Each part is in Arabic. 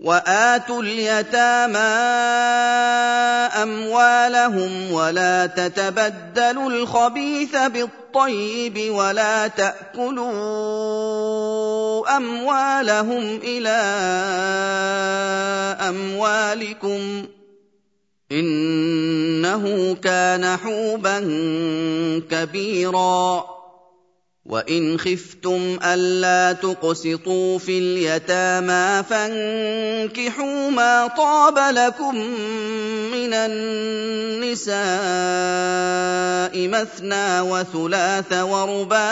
وآتوا اليتامى أموالهم ولا تتبدلوا الخبيث بالطيب ولا تأكلوا أموالهم إلى أموالكم إنه كان حوبا كبيرا وان خفتم الا تقسطوا في اليتامى فانكحوا ما طاب لكم من النساء مثنى وثلاث ورباع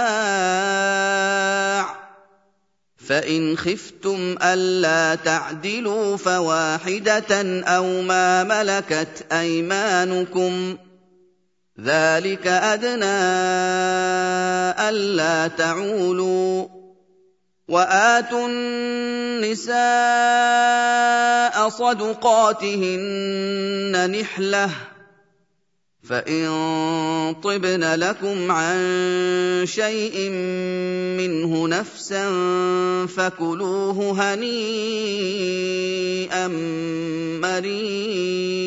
فان خفتم الا تعدلوا فواحده أو ما ملكت ايمانكم ذلك ادنى الا تعولوا واتوا النساء صدقاتهن نحله فان طبن لكم عن شيء منه نفسا فكلوه هنيئا مريئا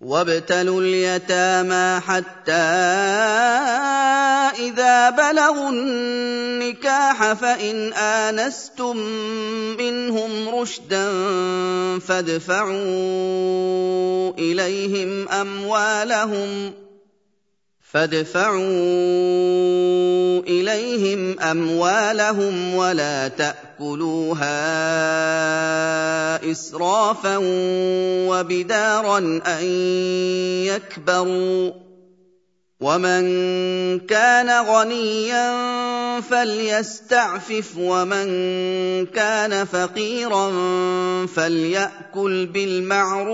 وابتلوا اليتامى حتى إذا بلغوا النكاح فإن آنستم منهم رشدا فادفعوا إليهم أموالهم فادفعوا إليهم أموالهم ولا تأكلوها إسرافا وبدارا أن يكبروا ومن كان غنيا فليستعفف ومن كان فقيرا فليأكل بالمعروف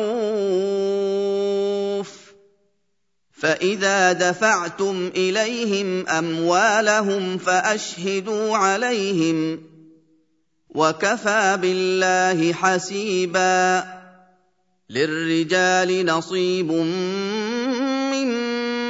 فإذا دفعتم إليهم أموالهم فأشهدوا عليهم وكفى بالله حسيبا للرجال نصيب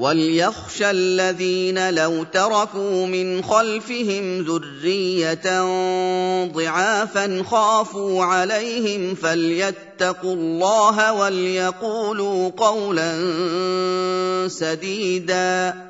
وليخشى الذين لو تركوا من خلفهم ذريه ضعافا خافوا عليهم فليتقوا الله وليقولوا قولا سديدا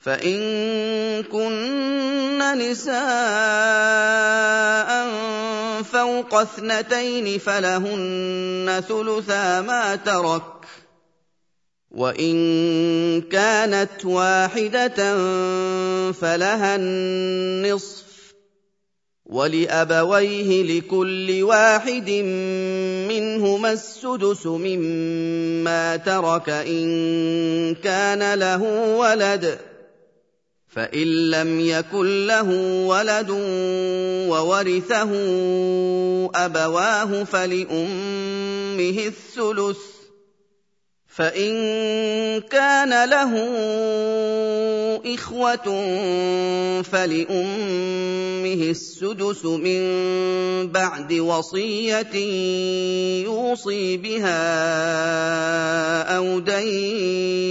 فإن كن نساء فوق اثنتين فلهن ثلثا ما ترك وإن كانت واحدة فلها النصف ولأبويه لكل واحد منهما السدس مما ترك إن كان له ولد فإن لم يكن له ولد وورثه أبواه فلأمه الثلث فإن كان له إخوة فلأمه السدس من بعد وصية يوصي بها أو دين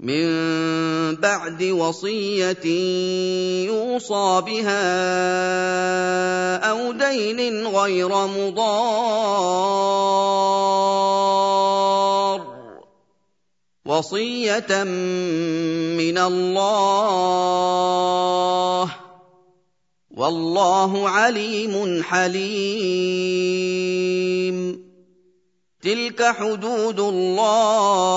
من بعد وصية يوصى بها أو دين غير مضار. وصية من الله. والله عليم حليم. تلك حدود الله.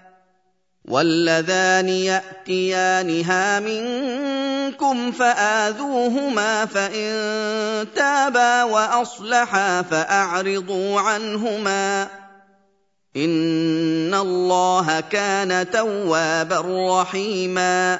واللذان ياتيانها منكم فاذوهما فان تابا واصلحا فاعرضوا عنهما ان الله كان توابا رحيما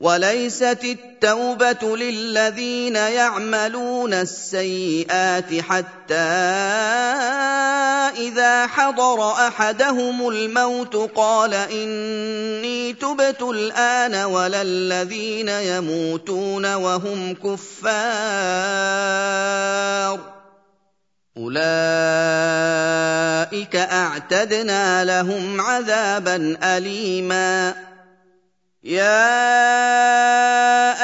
وليست التوبه للذين يعملون السيئات حتى اذا حضر احدهم الموت قال اني تبت الان ولا الذين يموتون وهم كفار اولئك اعتدنا لهم عذابا اليما يَا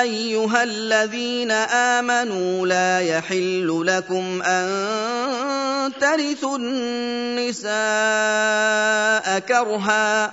أَيُّهَا الَّذِينَ آمَنُوا لَا يَحِلُّ لَكُمْ أَن تَرِثُوا النِّسَاءَ كَرْهًا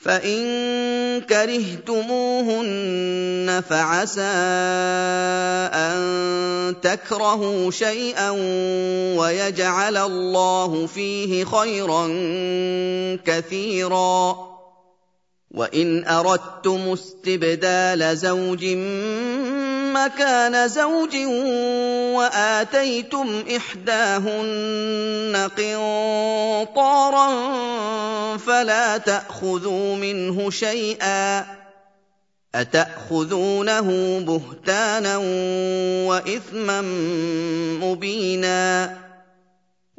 فإن كرهتموهن فعسى أن تكرهوا شيئا ويجعل الله فيه خيرا كثيرا. وإن أردتم استبدال زوج مكان زوج وآتيتم إحداهن قنطارا فلا تأخذوا منه شيئا أتأخذونه بهتانا وإثما مبينا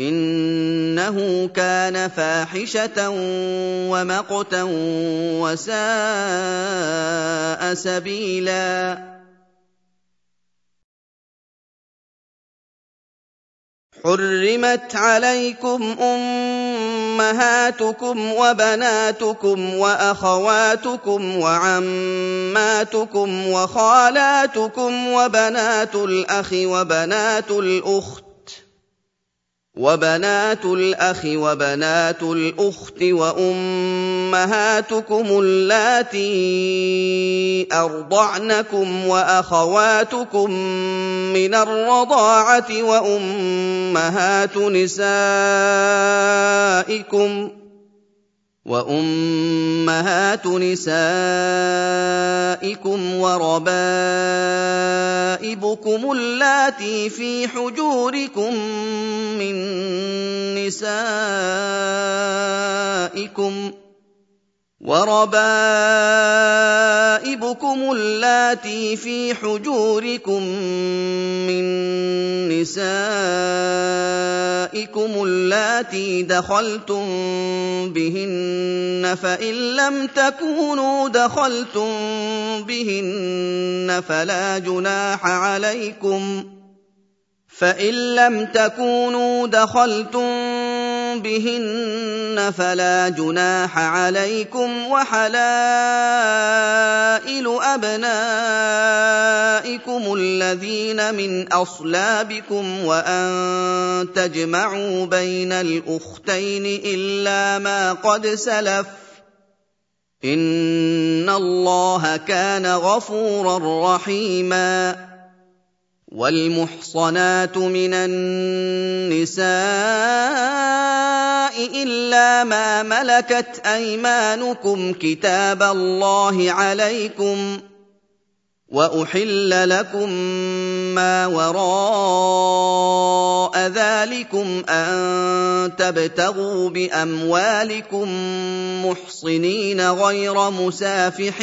إنه كان فاحشة ومقتا وساء سبيلا. حرمت عليكم أمهاتكم وبناتكم وأخواتكم وعماتكم وخالاتكم وبنات الأخ وبنات الأخت وبنات الأخ وبنات الأخت وأمهاتكم اللاتي أرضعنكم وأخواتكم من الرضاعة وأمهات نسائكم وامهات نسائكم وربائبكم اللاتي في حجوركم من نسائكم وربائبكم اللاتي في حجوركم من نسائكم اللاتي دخلتم بهن فإن لم تكونوا دخلتم بهن فلا جناح عليكم فإن لم تكونوا دخلتم بهن فلا جناح عليكم وحلائل أبنائكم الذين من أصلابكم وأن تجمعوا بين الأختين إلا ما قد سلف إن الله كان غفورا رحيما والمحصنات من النساء إلا ما ملكت أيمانكم كتاب الله عليكم وأحل لكم ما وراء ذلكم أن تبتغوا بأموالكم محصنين غير مسافحين.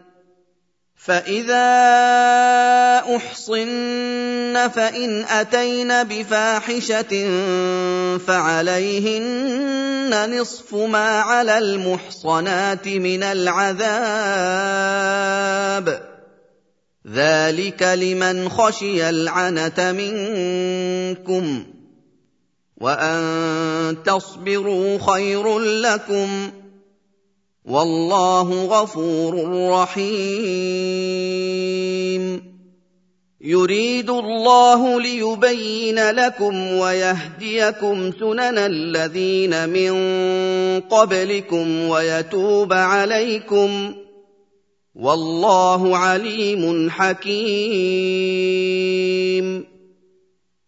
فاذا احصن فان اتين بفاحشه فعليهن نصف ما على المحصنات من العذاب ذلك لمن خشي العنت منكم وان تصبروا خير لكم والله غفور رحيم. يريد الله ليبين لكم ويهديكم سنن الذين من قبلكم ويتوب عليكم. والله عليم حكيم.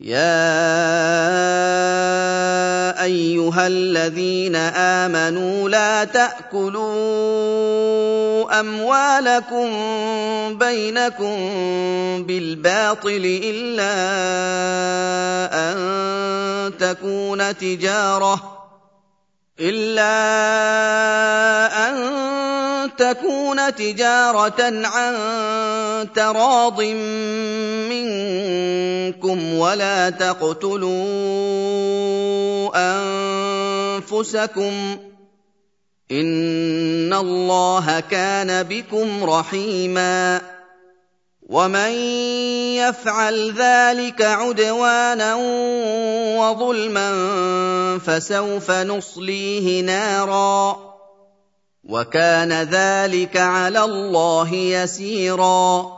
يا ايها الذين امنوا لا تاكلوا اموالكم بينكم بالباطل الا ان تكون تجاره إلا أن تكون تجارة عن تراض منكم ولا تقتلوا أنفسكم إن الله كان بكم رحيما ومن يفعل ذلك عدوانا وظلما فسوف نصليه نارا وكان ذلك على الله يسيرا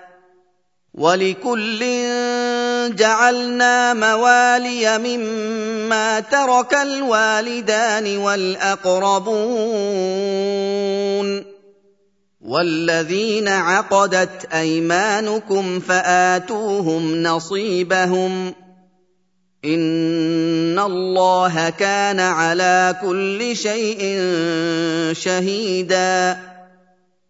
ولكل جعلنا موالي مما ترك الوالدان والأقربون والذين عقدت أيمانكم فآتوهم نصيبهم إن الله كان على كل شيء شهيدا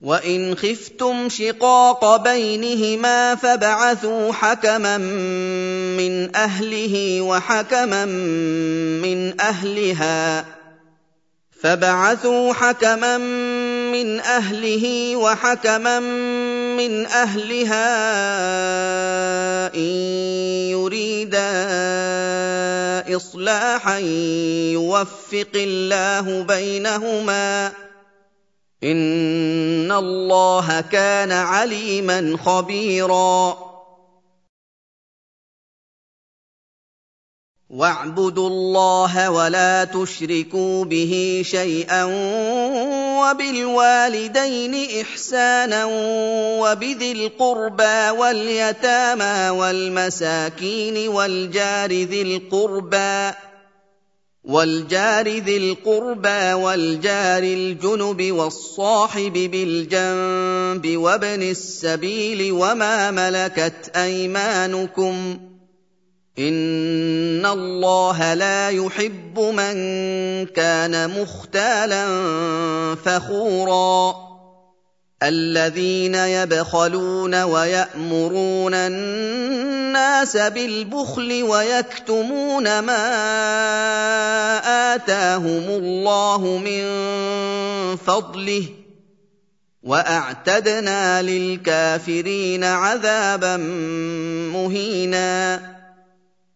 وان خفتم شقاق بينهما فابعثوا حكما من اهله وحكما من اهلها فبعثوا حكما من اهله وحكما من اهلها ان يريدا اصلاحا يوفق الله بينهما ان الله كان عليما خبيرا. واعبدوا الله ولا تشركوا به شيئا وبالوالدين احسانا وبذي القربى واليتامى والمساكين والجار ذي القربى والجار ذي القربى والجار الجنب والصاحب بالجنب وابن السبيل وما ملكت أيمانكم إن الله لا يحب من كان مختالا فخورا الذين يبخلون ويأمرون الناس بالبخل ويكتمون ما آتاهم الله من فضله وأعتدنا للكافرين عذابا مهينا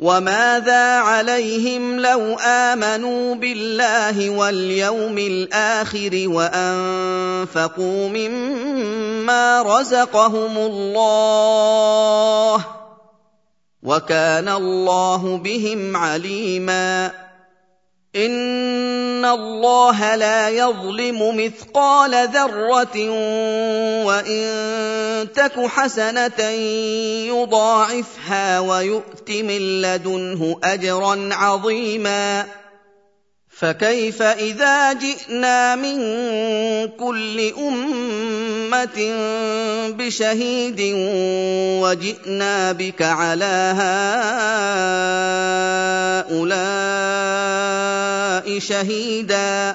وماذا عليهم لو امنوا بالله واليوم الآخر وانفقوا مما رزقهم الله وكان الله بهم عليما ان الله لا يظلم مثقال ذره وان تك حسنه يضاعفها ويؤت من لدنه اجرا عظيما فكيف إذا جئنا من كل أمة بشهيد وجئنا بك على هؤلاء شهيدا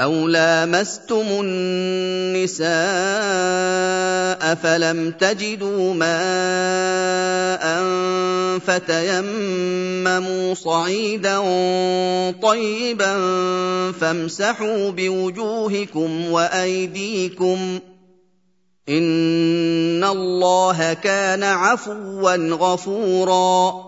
أَوْ لَامَسْتُمُ النِّسَاءَ فَلَمْ تَجِدُوا مَاءً فَتَيَمَّمُوا صَعِيدًا طَيِّبًا فَامْسَحُوا بِوُجُوهِكُمْ وَأَيْدِيكُمْ ۗ إِنَّ اللَّهَ كَانَ عَفُوًّا غَفُورًا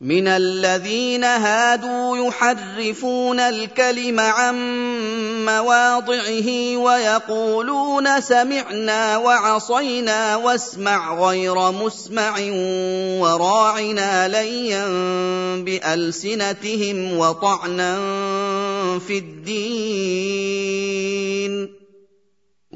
من الذين هادوا يحرفون الكلم عن مواضعه ويقولون سمعنا وعصينا واسمع غير مسمع وراعنا ليا بألسنتهم وطعنا في الدين.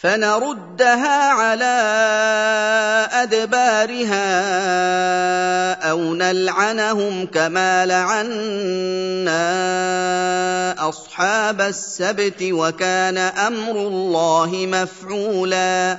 فنردها على أدبارها أو نلعنهم كما لعنا أصحاب السبت وكان أمر الله مفعولا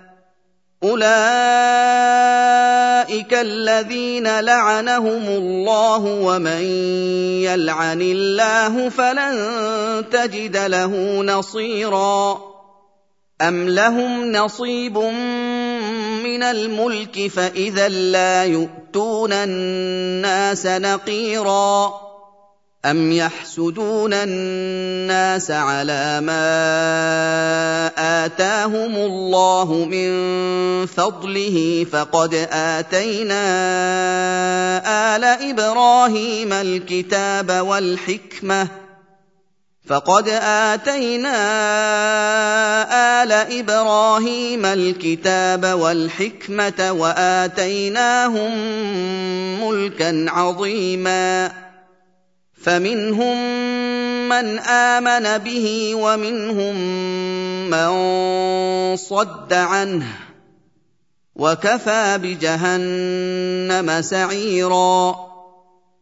اولئك الذين لعنهم الله ومن يلعن الله فلن تجد له نصيرا أَمْ لَهُمْ نَصِيبٌ مِّنَ الْمُلْكِ فَإِذًا لَّا يُؤْتُونَ النَّاسَ نَقِيرًا أَمْ يَحْسُدُونَ النَّاسَ عَلَىٰ مَا آتَاهُمُ اللَّهُ مِن فَضْلِهِ فَقَدْ آتَيْنَا آلَ إِبْرَاهِيمَ الْكِتَابَ وَالْحِكْمَةَ فقد اتينا ال إبراهيم الكتاب والحكمه واتيناهم ملكا عظيما فمنهم من آمن به ومنهم من صد عنه وكفى بجهنم سعيرا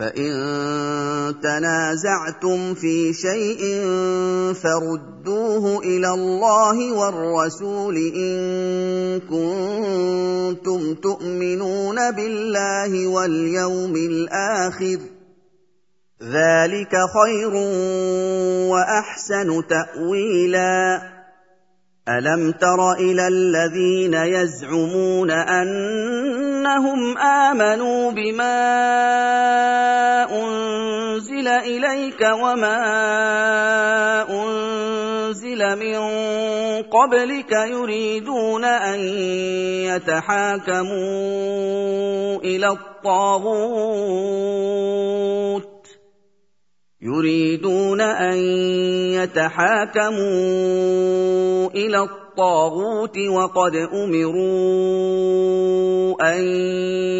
فان تنازعتم في شيء فردوه إلى الله والرسول ان كنتم تؤمنون بالله واليوم الآخر ذلك خير واحسن تاويلا ألم تر إلى الذين يزعمون أنهم آمنوا بما أنزل إليك وما أنزل من قبلك يريدون أن يتحاكموا إلى الطاغوت يريدون أن يتحاكموا إلى الطاغوت وقد أمروا أن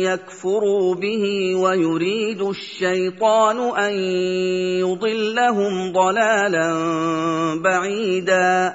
يكفروا به ويريد الشيطان أن يضلهم ضلالا بعيدا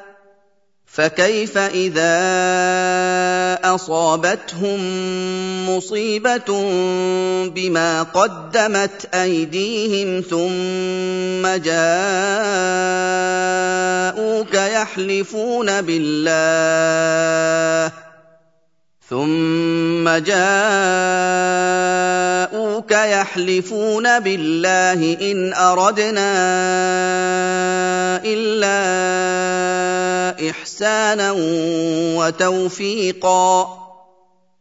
فكيف اذا اصابتهم مصيبه بما قدمت ايديهم ثم جاءوك يحلفون بالله ثم جاءوك يحلفون بالله إن أردنا إلا إحسانا وتوفيقا.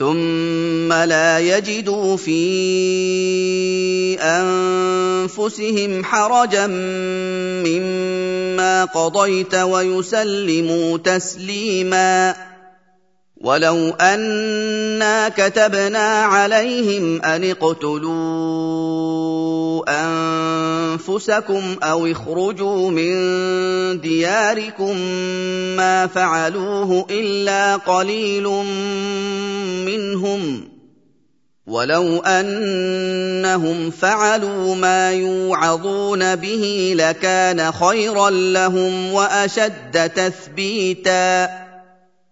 ثم لا يجدوا في انفسهم حرجا مما قضيت ويسلموا تسليما ولو انا كتبنا عليهم ان اقتلوا انفسكم أو اخرجوا من دياركم ما فعلوه الا قليل منهم ولو انهم فعلوا ما يوعظون به لكان خيرا لهم واشد تثبيتا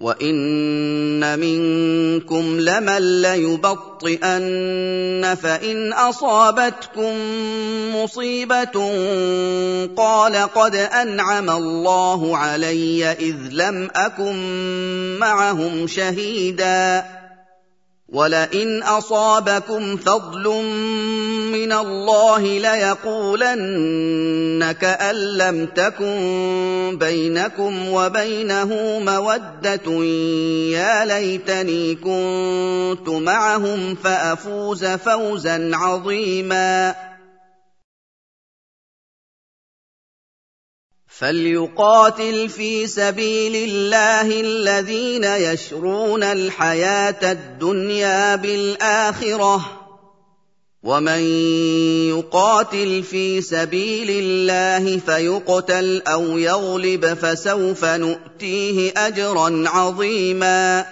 وان منكم لمن ليبطئن فان اصابتكم مصيبه قال قد انعم الله علي اذ لم اكن معهم شهيدا ولئن أصابكم فضل من الله ليقولن كان لم تكن بينكم وبينه مودة يا ليتني كنت معهم فأفوز فوزا عظيما فليقاتل في سبيل الله الذين يشرون الحياة الدنيا بالاخره ومن يقاتل في سبيل الله فيقتل أو يغلب فسوف نؤتيه اجرا عظيما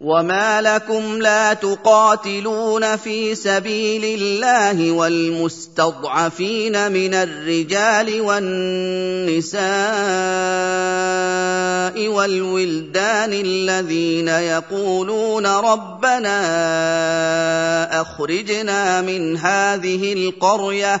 وما لكم لا تقاتلون في سبيل الله والمستضعفين من الرجال والنساء والولدان الذين يقولون ربنا اخرجنا من هذه القريه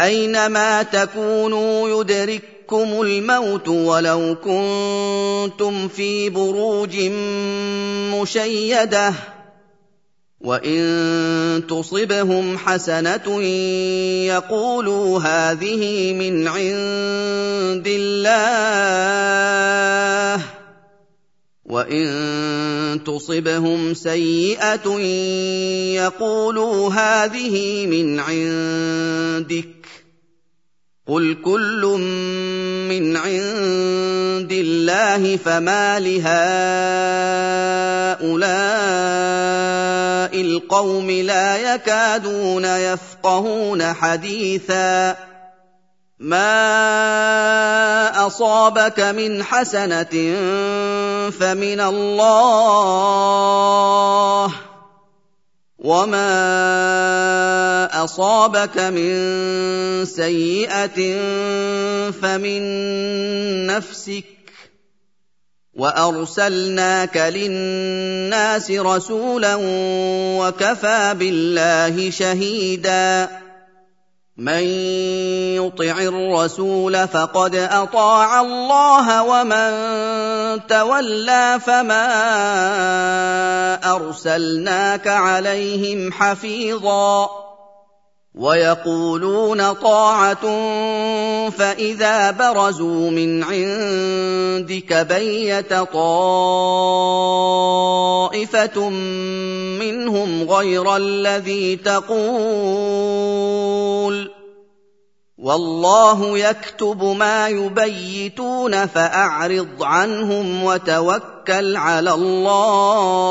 أينما تكونوا يدرككم الموت ولو كنتم في بروج مشيدة وإن تصبهم حسنة يقولوا هذه من عند الله وإن تصبهم سيئة يقولوا هذه من عندك قل كل من عند الله فما لهؤلاء القوم لا يكادون يفقهون حديثا ما اصابك من حسنه فمن الله وما اصابك من سيئه فمن نفسك وارسلناك للناس رسولا وكفى بالله شهيدا من يطع الرسول فقد أطاع الله ومن تولى فما أرسلناك عليهم حفيظا ويقولون طاعة فإذا برزوا من عندك بيت طائفة منهم غير الذي تقول والله يكتب ما يبيتون فأعرض عنهم وتوكل على الله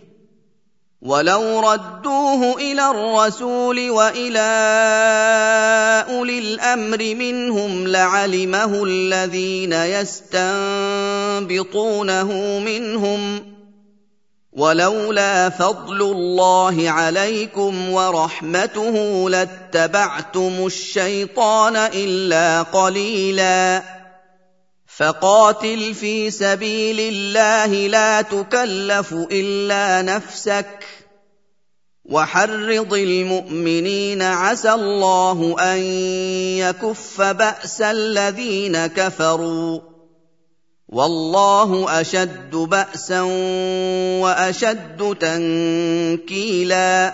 ولو ردوه إلى الرسول والى اولي الامر منهم لعلمه الذين يستنبطونه منهم ولولا فضل الله عليكم ورحمته لاتبعتم الشيطان الا قليلا فقاتل في سبيل الله لا تكلف إلا نفسك. وحرض المؤمنين عسى الله أن يكف بأس الذين كفروا. والله أشد بأسا وأشد تنكيلا.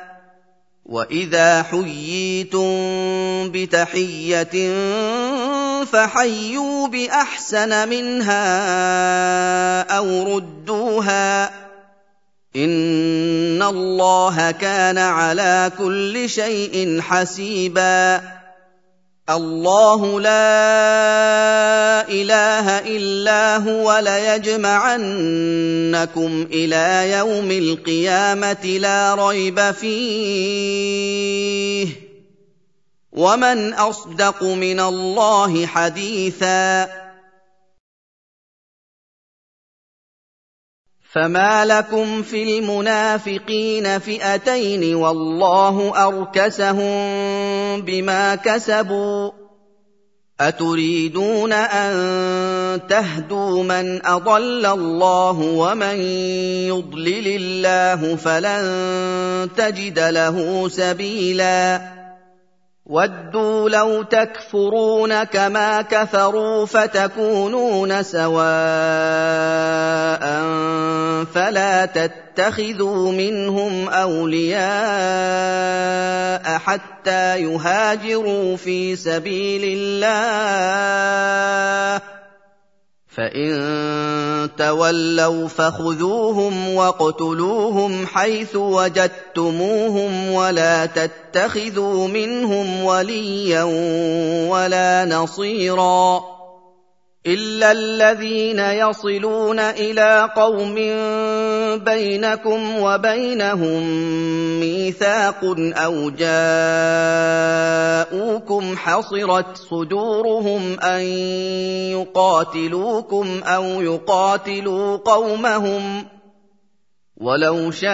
واذا حييتم بتحيه فحيوا باحسن منها أو ردوها ان الله كان على كل شيء حسيبا الله لا إله إلا هو ليجمعنكم إلى يوم القيامة لا ريب فيه. ومن أصدق من الله حديثا فما لكم في المنافقين فئتين والله اركسهم بما كسبوا اتريدون ان تهدوا من اضل الله ومن يضلل الله فلن تجد له سبيلا وَدُّوا لَوْ تَكْفُرُونَ كَمَا كَفَرُوا فَتَكُونُونَ سَوَاءً فَلَا تَتَّخِذُوا مِنْهُمْ أَوْلِيَاءَ حَتَّىٰ يُهَاجِرُوا فِي سَبِيلِ اللَّهِ فان تولوا فخذوهم واقتلوهم حيث وجدتموهم ولا تتخذوا منهم وليا ولا نصيرا الا الذين يصلون إلى قوم بينكم وبينهم ميثاق أو جاءوكم حصرت صدورهم ان يقاتلوكم أو يقاتلوا قومهم ولو شاء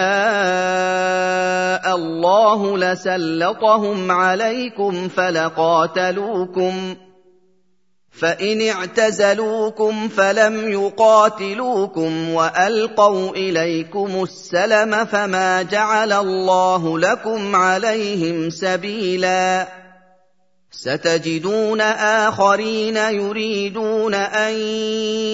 الله لسلطهم عليكم فلقاتلوكم فإن اعتزلوكم فلم يقاتلوكم وألقوا إليكم السلم فما جعل الله لكم عليهم سبيلا. ستجدون آخرين يريدون أن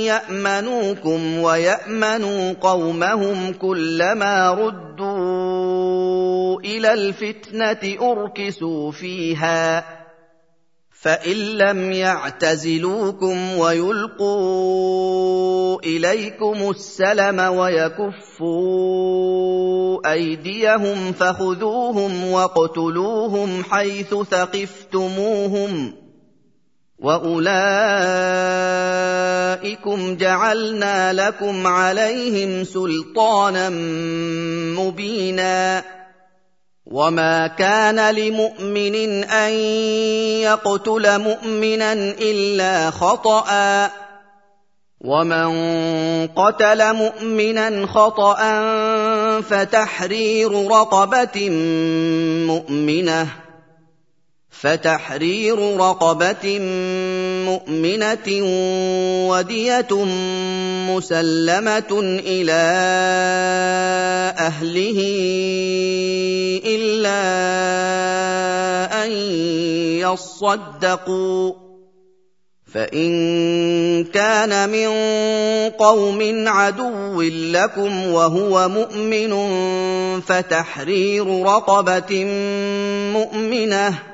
يأمنوكم ويأمنوا قومهم كلما ردوا إلى الفتنة أركسوا فيها. فان لم يعتزلوكم ويلقوا اليكم السلم ويكفوا ايديهم فخذوهم واقتلوهم حيث ثقفتموهم واولئكم جعلنا لكم عليهم سلطانا مبينا وما كان لمؤمن ان يقتل مؤمنا الا خطأ ومن قتل مؤمنا خطأ فتحرير رقبة مؤمنه فتحرير رقبة مؤمنة ودية مسلمة إلى أهله إلا أن يصدقوا. فإن كان من قوم عدو لكم وهو مؤمن فتحرير رقبة مؤمنة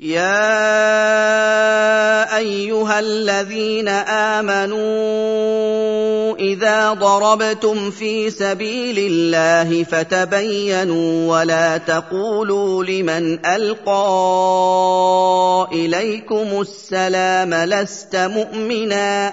يا ايها الذين امنوا اذا ضربتم في سبيل الله فتبينوا ولا تقولوا لمن القى اليكم السلام لست مؤمنا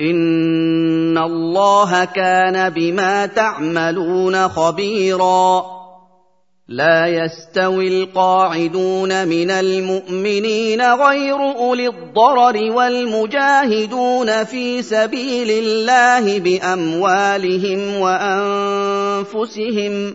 ان الله كان بما تعملون خبيرا. لا يستوي القاعدون من المؤمنين غير اولي الضرر والمجاهدون في سبيل الله باموالهم وانفسهم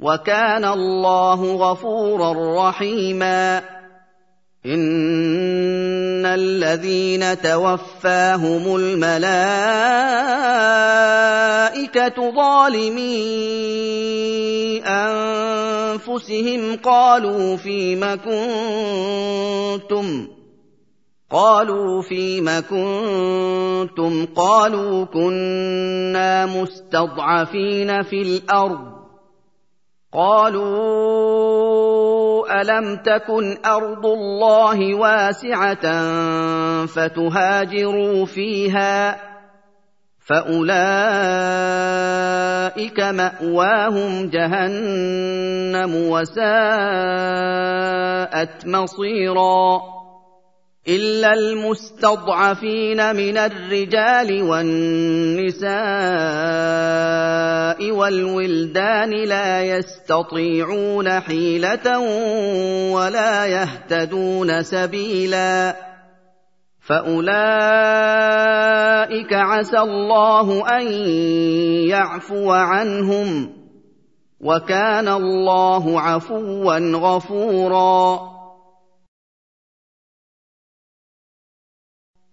وكان الله غفورا رحيما. إن الذين توفاهم الملائكة ظالمي أنفسهم قالوا فيم كنتم؟ قالوا فيم كنتم؟ قالوا كنا مستضعفين في الأرض. قالوا ألم تكن أرض الله واسعة فتهاجروا فيها فأولئك مأواهم جهنم وساءت مصيرا إلا المستضعفين من الرجال والنساء والولدان لا يستطيعون حيلة ولا يهتدون سبيلا. فأولئك عسى الله أن يعفو عنهم. وكان الله عفوا غفورا.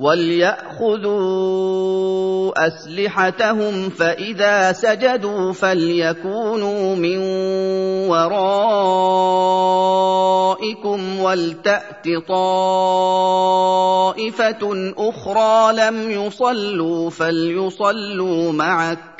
وليأخذوا أسلحتهم فإذا سجدوا فليكونوا من ورائكم ولتأت طائفة أخرى لم يصلوا فليصلوا معك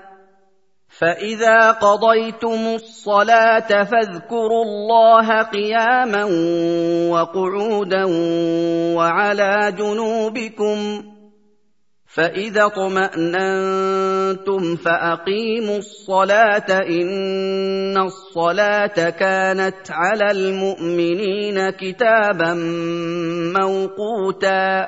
فاذا قضيتم الصلاه فاذكروا الله قياما وقعودا وعلى جنوبكم فاذا اطماننتم فاقيموا الصلاه ان الصلاه كانت على المؤمنين كتابا موقوتا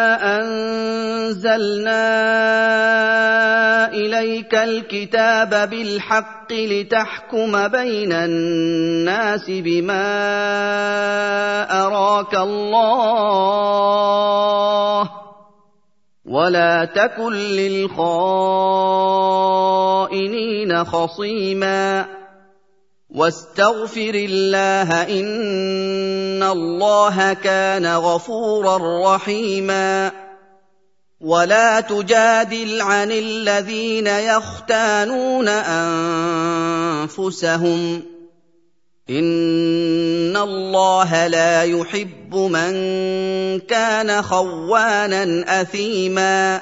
أنزلنا إليك الكتاب بالحق لتحكم بين الناس بما أراك الله ولا تكن للخائنين خصيما واستغفر الله إن الله كان غفورا رحيما ولا تجادل عن الذين يختانون انفسهم ان الله لا يحب من كان خوانا اثيما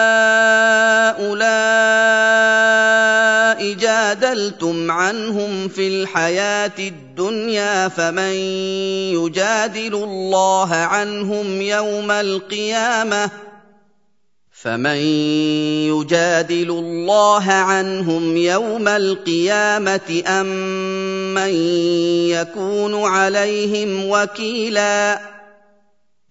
جادلتم عنهم في الحياة الدنيا فمن يجادل الله عنهم يوم القيامة فمن يجادل الله عنهم يوم القيامة أم من يكون عليهم وكيلا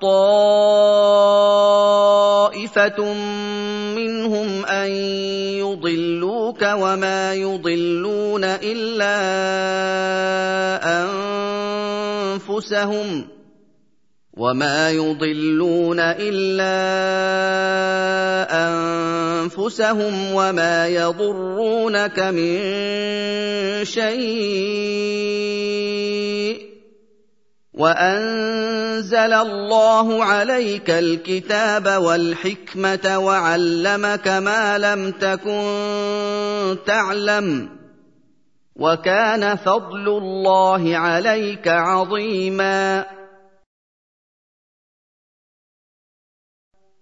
طائفه منهم ان يضلوك وما يضلون الا انفسهم وما يضلون الا انفسهم وما يضرونك من شيء وأنزل الله عليك الكتاب والحكمة وعلمك ما لم تكن تعلم وكان فضل الله عليك عظيما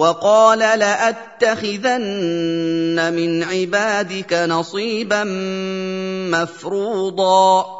وقال لأتخذن من عبادك نصيبا مفروضا.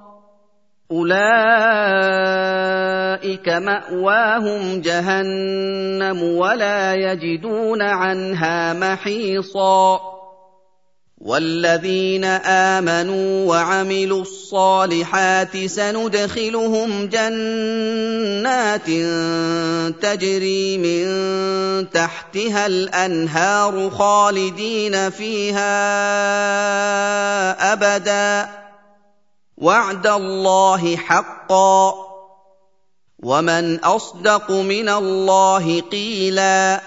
أولئك مأواهم جهنم ولا يجدون عنها محيصا. والذين آمنوا وعملوا الصالحات سندخلهم جنات تجري من تحتها الأنهار خالدين فيها أبدا. وعد الله حقا ومن أصدق من الله قيلا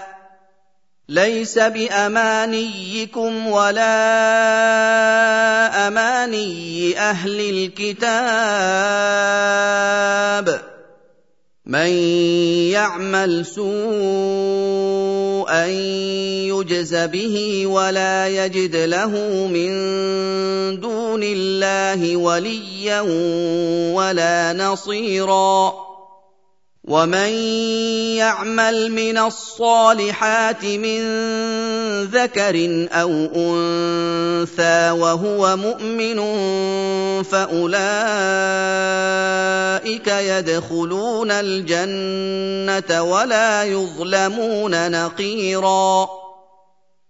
ليس بأمانيكم ولا أماني أهل الكتاب من يعمل سوءا يجز به ولا يجد له من دون الله وليا ولا نصيرا ومن يعمل من الصالحات من ذكر أو انثى وهو مؤمن فاولئك يدخلون الجنه ولا يظلمون نقيرا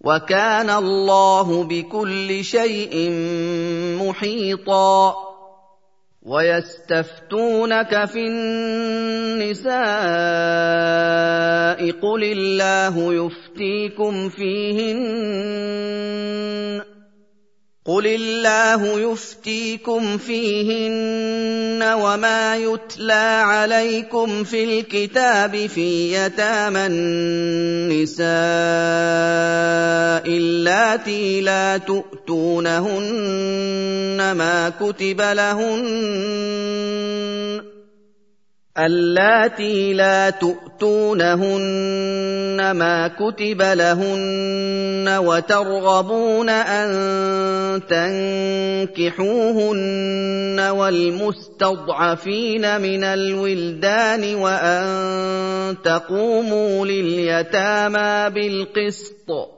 وكان الله بكل شيء محيطا. ويستفتونك في النساء قل الله يفتيكم فيهن. قل الله يفتيكم فيهن وما يتلى عليكم في الكتاب في يتامى النساء اللاتي لا تؤتونهن ما كتب لهن اللاتي لا تؤتونهن ما كتب لهن وترغبون أن تنكحوهن والمستضعفين من الولدان وأن تقوموا لليتامى بالقسط.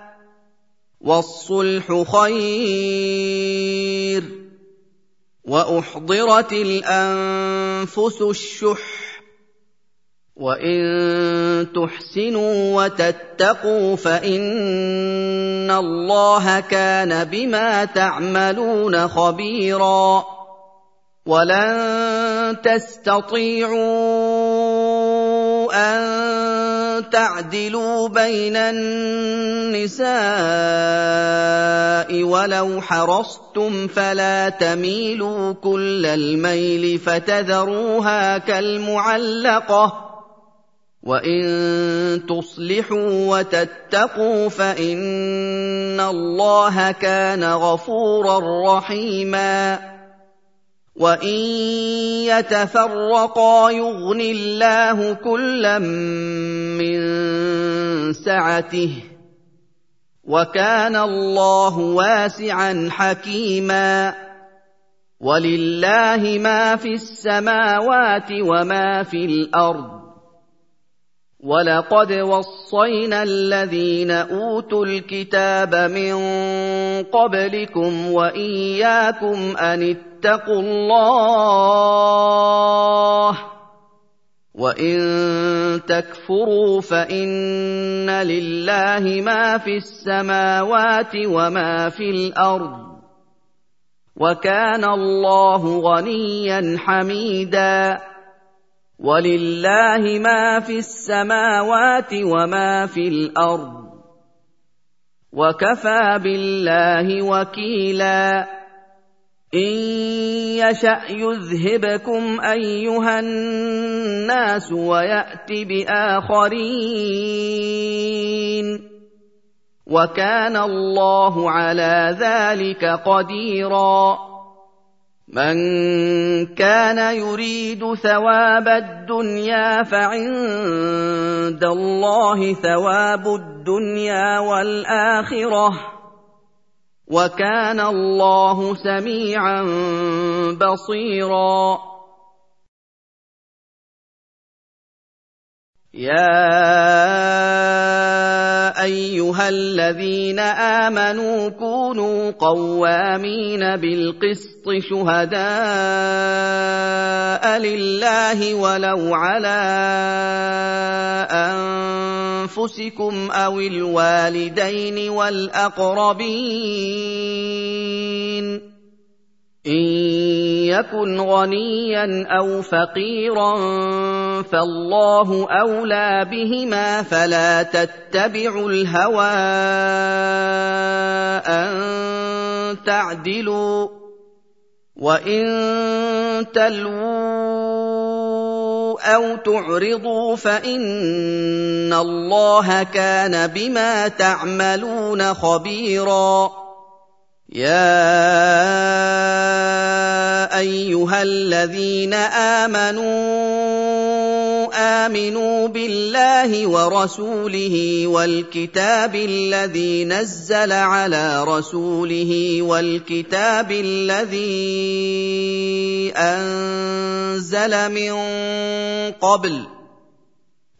والصلح خير وأحضرت الأنفس الشح وإن تحسنوا وتتقوا فإن الله كان بما تعملون خبيرا ولن تستطيعوا أن تعدلوا بين النساء ولو حرصتم فلا تميلوا كل الميل فتذروها كالمعلقة وإن تصلحوا وتتقوا فإن الله كان غفورا رحيما وان يتفرقا يغن الله كلا من سعته وكان الله واسعا حكيما ولله ما في السماوات وما في الأرض ولقد وصينا الذين اوتوا الكتاب من قبلكم واياكم ان الله. وان تكفروا فان لله ما في السماوات وما في الأرض. وكان الله غنيا حميدا. ولله ما في السماوات وما في الأرض. وكفى بالله وكيلا. ان يشا يذهبكم ايها الناس ويات باخرين وكان الله على ذلك قديرا من كان يريد ثواب الدنيا فعند الله ثواب الدنيا والاخره وكان الله سميعا بصيرا. يا أيها الذين آمنوا كونوا قوامين بالقسط شهداء لله ولو على أنفسكم أو الوالدين والأقربين إن يكن غنيا أو فقيرا فالله أولى بهما فلا تتبعوا الهوى أن تعدلوا وإن تلووا أو تعرضوا فإن الله كان بما تعملون خبيرا. يا أيها الذين آمنوا آمنوا بالله ورسوله والكتاب الذي نزل على رسوله والكتاب الذي أنزل من قبل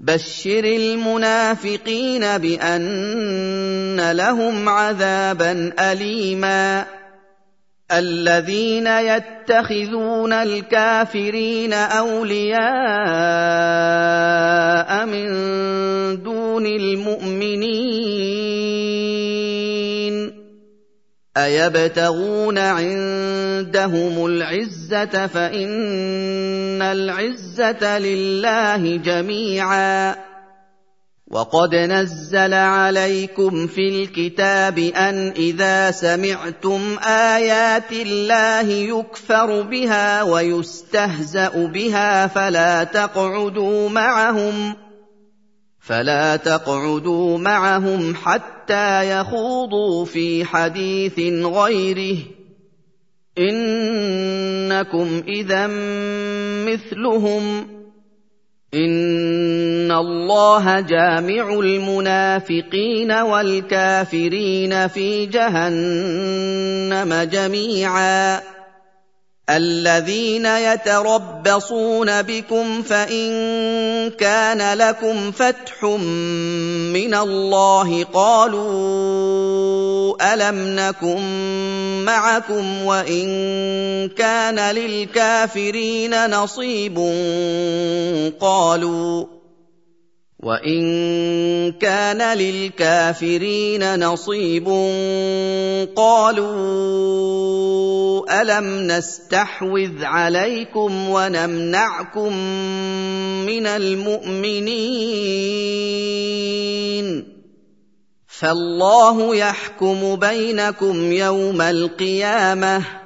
بشر المنافقين بأن لهم عذابا اليما. الذين يتخذون الكافرين أولياء من دون المؤمنين أيبتغون عندهم العزة فإن العزة لله جميعا. وقد نزل عليكم في الكتاب أن إذا سمعتم آيات الله يكفر بها ويستهزأ بها فلا تقعدوا معهم فلا تقعدوا معهم حتى يخوضوا في حديث غيره. إنكم إذا مثلهم. إن الله جامع المنافقين والكافرين في جهنم جميعا. الذين يتربصون بكم فإن كان لكم فتح من الله قالوا ألم نكن معكم وإن كان للكافرين نصيب قالوا وان كان للكافرين نصيب قالوا الم نستحوذ عليكم ونمنعكم من المؤمنين فالله يحكم بينكم يوم القيامه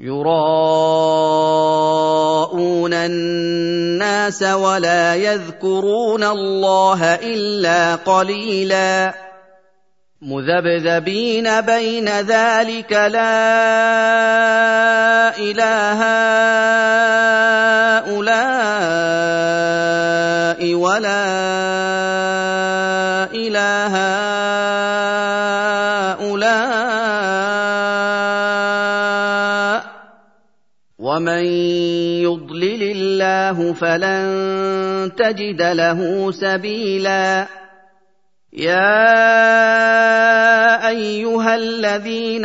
يراءون الناس ولا يذكرون الله إلا قليلا. مذبذبين بين ذلك لا إله هؤلاء ولا إله هؤلاء ومن يضلل الله فلن تجد له سبيلا يا ايها الذين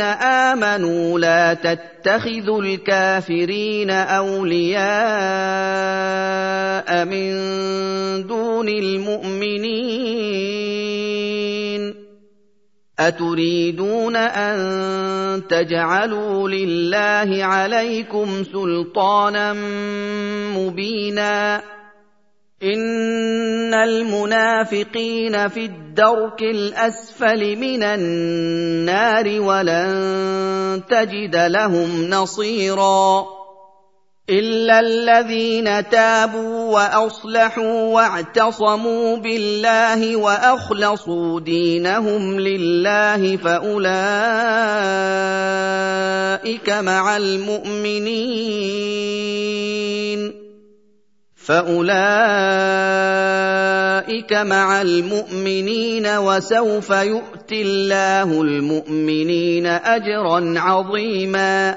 امنوا لا تتخذوا الكافرين اولياء من دون المؤمنين أتريدون أن تجعلوا لله عليكم سلطانا مبينا إن المنافقين في الدرك الأسفل من النار ولن تجد لهم نصيرا الا الذين تابوا واصلحوا واعتصموا بالله واخلصوا دينهم لله فاولئك مع المؤمنين فاولئك مع المؤمنين وسوف يؤتي الله المؤمنين اجرا عظيما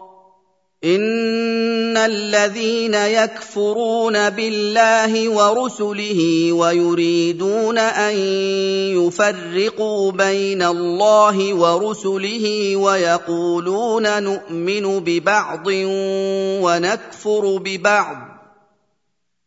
ان الذين يكفرون بالله ورسله ويريدون ان يفرقوا بين الله ورسله ويقولون نؤمن ببعض ونكفر ببعض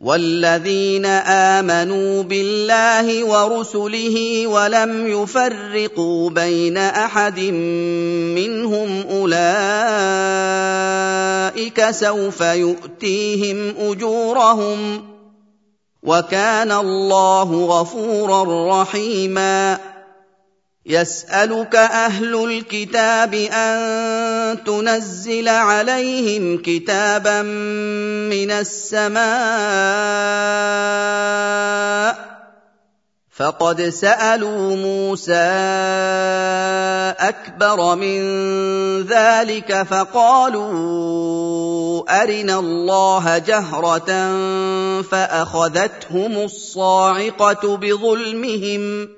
والذين آمنوا بالله ورسله ولم يفرقوا بين أحد منهم أولئك سوف يؤتيهم أجورهم وكان الله غفورا رحيما يسألك أهل الكتاب أن تنزل عليهم كتابا من السماء. فقد سألوا موسى أكبر من ذلك فقالوا أرنا الله جهرة فأخذتهم الصاعقة بظلمهم.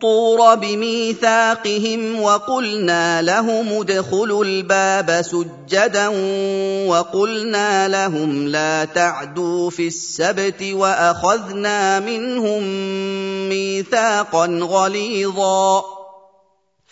الطور بميثاقهم وقلنا لهم ادخلوا الباب سجدا وقلنا لهم لا تعدوا في السبت وأخذنا منهم ميثاقا غليظا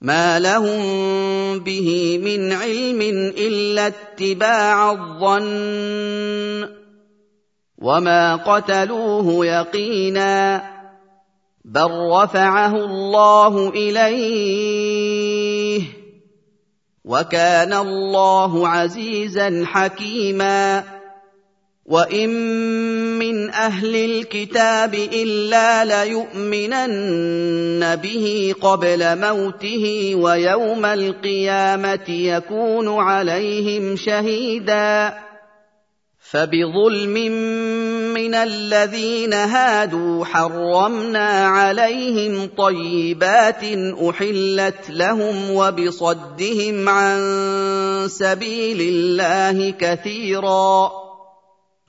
ما لهم به من علم الا اتباع الظن وما قتلوه يقينا بل رفعه الله اليه وكان الله عزيزا حكيما وان من أهل الكتاب الا ليؤمنن به قبل موته ويوم القيامه يكون عليهم شهيدا فبظلم من الذين هادوا حرمنا عليهم طيبات احلت لهم وبصدهم عن سبيل الله كثيرا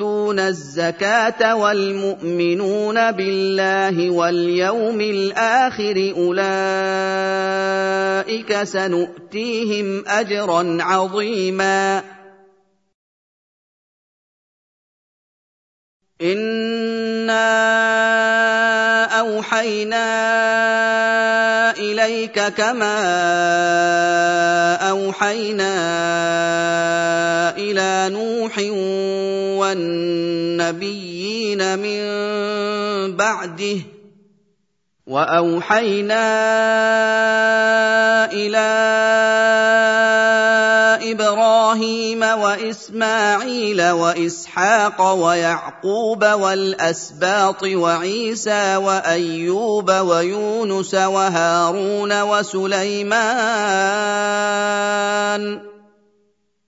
والمؤتون الزكاة والمؤمنون بالله واليوم الآخر أولئك سنؤتيهم أجرا عظيما. انا اوحينا اليك كما اوحينا إلى نوح والنبيين من بعده وأوحينا إلى إبراهيم وإسماعيل وإسحاق ويعقوب والأسباط وعيسى وأيوب ويونس وهارون وسليمان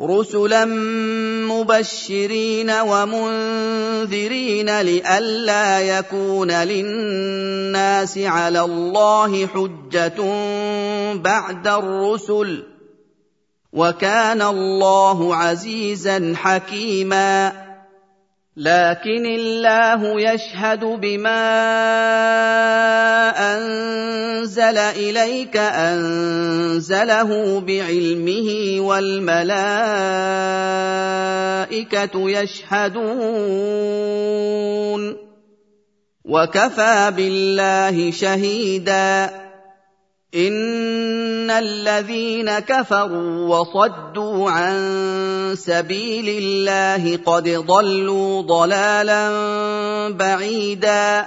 رسلا مبشرين ومنذرين لئلا يكون للناس على الله حجه بعد الرسل وكان الله عزيزا حكيما لكن الله يشهد بما أنزل إليك أنزله بعلمه والملائكة يشهدون وكفى بالله شهيدا إن الذين كفروا وصدوا عن سبيل الله قد ضلوا ضلالا بعيدا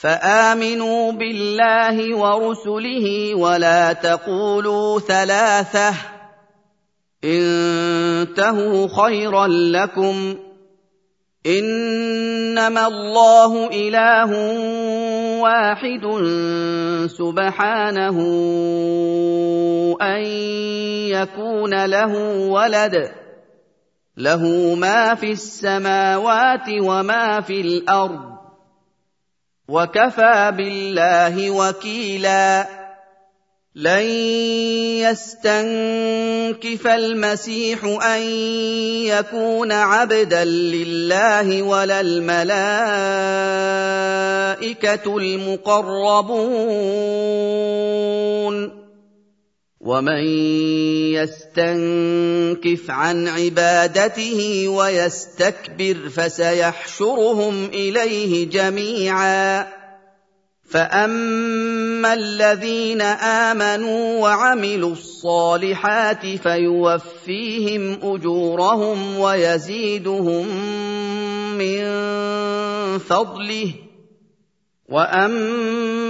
فآمنوا بالله ورسله ولا تقولوا ثلاثة. انتهوا خيرا لكم. إنما الله إله واحد سبحانه أن يكون له ولد. له ما في السماوات وما في الأرض. وكفى بالله وكيلا. لن يستنكف المسيح أن يكون عبدا لله ولا الملائكة المقربون. ومن يستنكف عن عبادته ويستكبر فسيحشرهم إليه جميعا. فأما الذين آمنوا وعملوا الصالحات فيوفيهم أجورهم ويزيدهم من فضله. وأما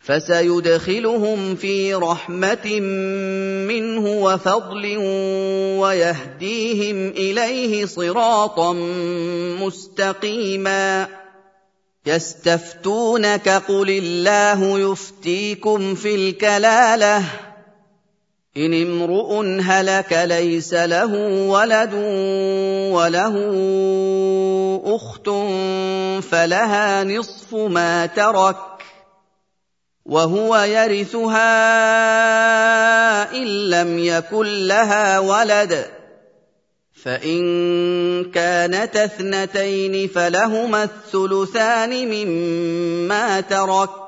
فسيدخلهم في رحمة منه وفضل ويهديهم إليه صراطا مستقيما. يستفتونك قل الله يفتيكم في الكلالة. إن امرؤ هلك ليس له ولد وله أخت فلها نصف ما ترك. وهو يرثها إن لم يكن لها ولد. فإن كانت اثنتين فلهما الثلثان مما ترك.